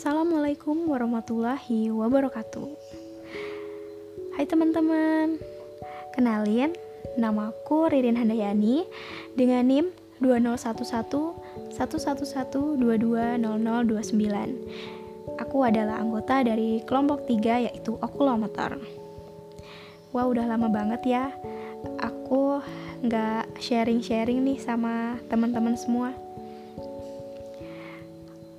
Assalamualaikum warahmatullahi wabarakatuh. Hai teman-teman Kenalin, namaku Ririn Handayani dengan NIM 2011 111220029 Aku adalah anggota dari kelompok 3 yaitu okulometer Wah udah lama banget ya. Aku nggak sharing-sharing nih sama teman-teman semua.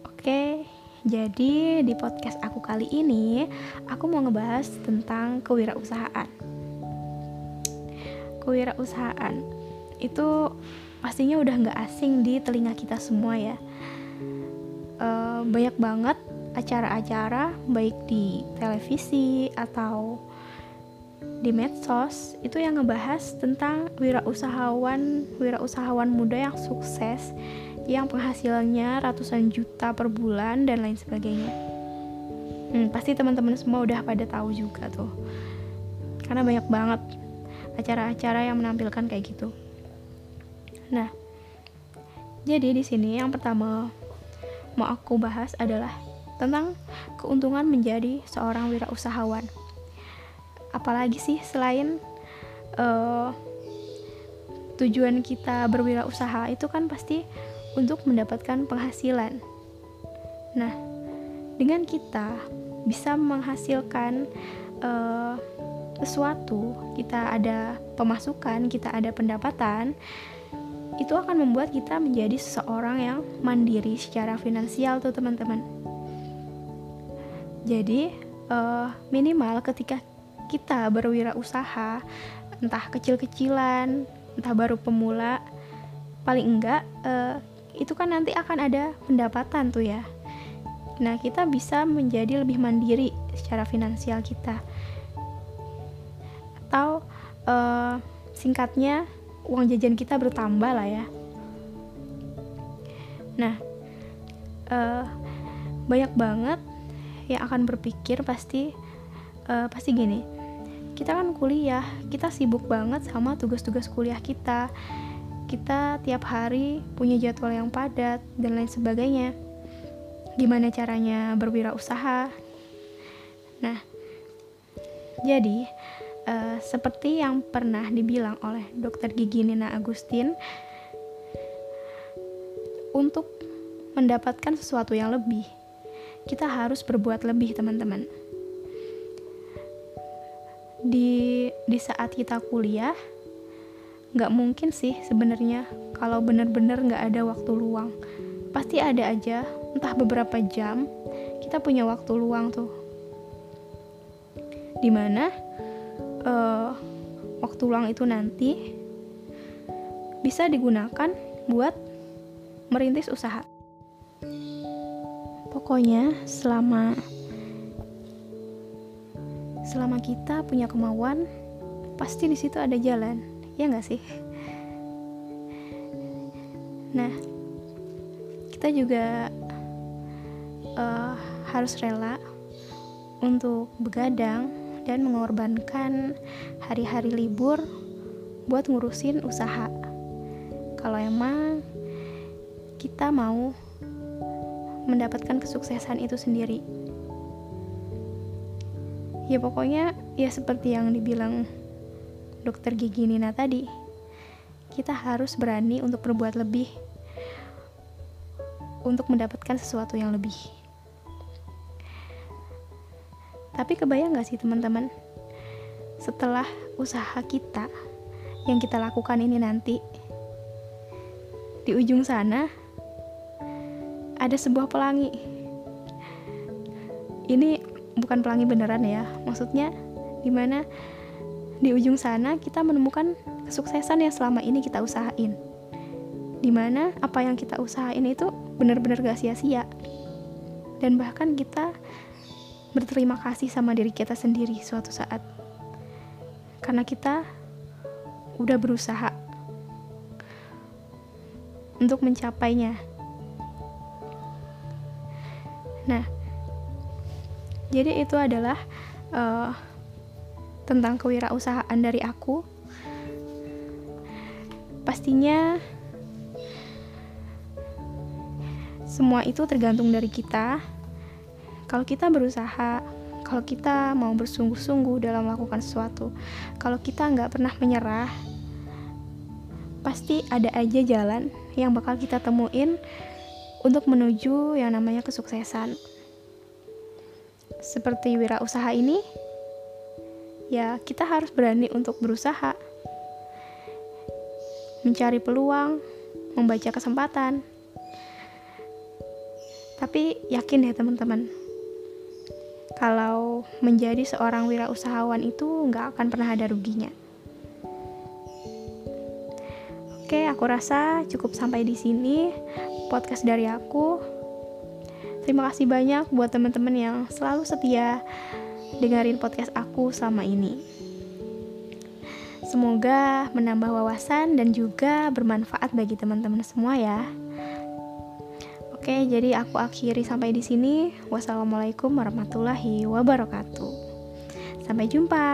Oke, jadi di podcast aku kali ini aku mau ngebahas tentang kewirausahaan. Kewirausahaan itu pastinya udah nggak asing di telinga kita semua ya. E, banyak banget acara-acara baik di televisi atau di medsos itu yang ngebahas tentang wirausahawan wirausahawan muda yang sukses yang penghasilannya ratusan juta per bulan dan lain sebagainya. Hmm, pasti teman-teman semua udah pada tahu juga tuh. Karena banyak banget acara-acara yang menampilkan kayak gitu. Nah, jadi di sini yang pertama mau aku bahas adalah tentang keuntungan menjadi seorang wirausahawan. Apalagi sih selain uh, tujuan kita berwirausaha itu kan pasti untuk mendapatkan penghasilan. Nah, dengan kita bisa menghasilkan uh, sesuatu, kita ada pemasukan, kita ada pendapatan, itu akan membuat kita menjadi seseorang yang mandiri secara finansial tuh teman-teman. Jadi uh, minimal ketika kita berwirausaha, entah kecil-kecilan, entah baru pemula, paling enggak uh, itu kan nanti akan ada pendapatan tuh ya. Nah, kita bisa menjadi lebih mandiri secara finansial kita. Atau uh, singkatnya uang jajan kita bertambah lah ya. Nah, uh, banyak banget yang akan berpikir pasti uh, pasti gini. Kita kan kuliah, kita sibuk banget sama tugas-tugas kuliah kita kita tiap hari punya jadwal yang padat dan lain sebagainya. Gimana caranya berwirausaha? Nah, jadi uh, seperti yang pernah dibilang oleh Dr. Gigi Nina Agustin, untuk mendapatkan sesuatu yang lebih, kita harus berbuat lebih, teman-teman. Di di saat kita kuliah, nggak mungkin sih sebenarnya kalau bener-bener nggak ada waktu luang. Pasti ada aja entah beberapa jam kita punya waktu luang tuh. Di mana uh, waktu luang itu nanti bisa digunakan buat merintis usaha. Pokoknya selama selama kita punya kemauan pasti di situ ada jalan ya nggak sih? Nah kita juga uh, harus rela untuk begadang dan mengorbankan hari-hari libur buat ngurusin usaha. Kalau emang kita mau mendapatkan kesuksesan itu sendiri. Ya pokoknya ya seperti yang dibilang dokter gigi Nina tadi, kita harus berani untuk berbuat lebih untuk mendapatkan sesuatu yang lebih. Tapi kebayang gak sih teman-teman, setelah usaha kita yang kita lakukan ini nanti, di ujung sana ada sebuah pelangi. Ini bukan pelangi beneran ya, maksudnya di mana di ujung sana kita menemukan kesuksesan yang selama ini kita usahain. Di mana apa yang kita usahain itu benar-benar gak sia-sia. Dan bahkan kita berterima kasih sama diri kita sendiri suatu saat. Karena kita udah berusaha untuk mencapainya. Nah jadi itu adalah uh, tentang kewirausahaan dari aku. Pastinya semua itu tergantung dari kita. Kalau kita berusaha kalau kita mau bersungguh-sungguh dalam melakukan sesuatu kalau kita nggak pernah menyerah pasti ada aja jalan yang bakal kita temuin untuk menuju yang namanya kesuksesan. Seperti wirausaha ini ya kita harus berani untuk berusaha. Mencari peluang membaca kesempatan. Tapi yakin ya teman-teman. Kalau menjadi seorang wirausahawan itu nggak akan pernah ada ruginya. Oke, aku rasa cukup sampai di sini podcast dari aku. Terima kasih banyak buat teman-teman yang selalu setia dengerin podcast aku selama ini. Semoga menambah wawasan dan juga bermanfaat bagi teman-teman semua ya. Oke, jadi aku akhiri sampai di sini. Wassalamualaikum warahmatullahi wabarakatuh. Sampai jumpa.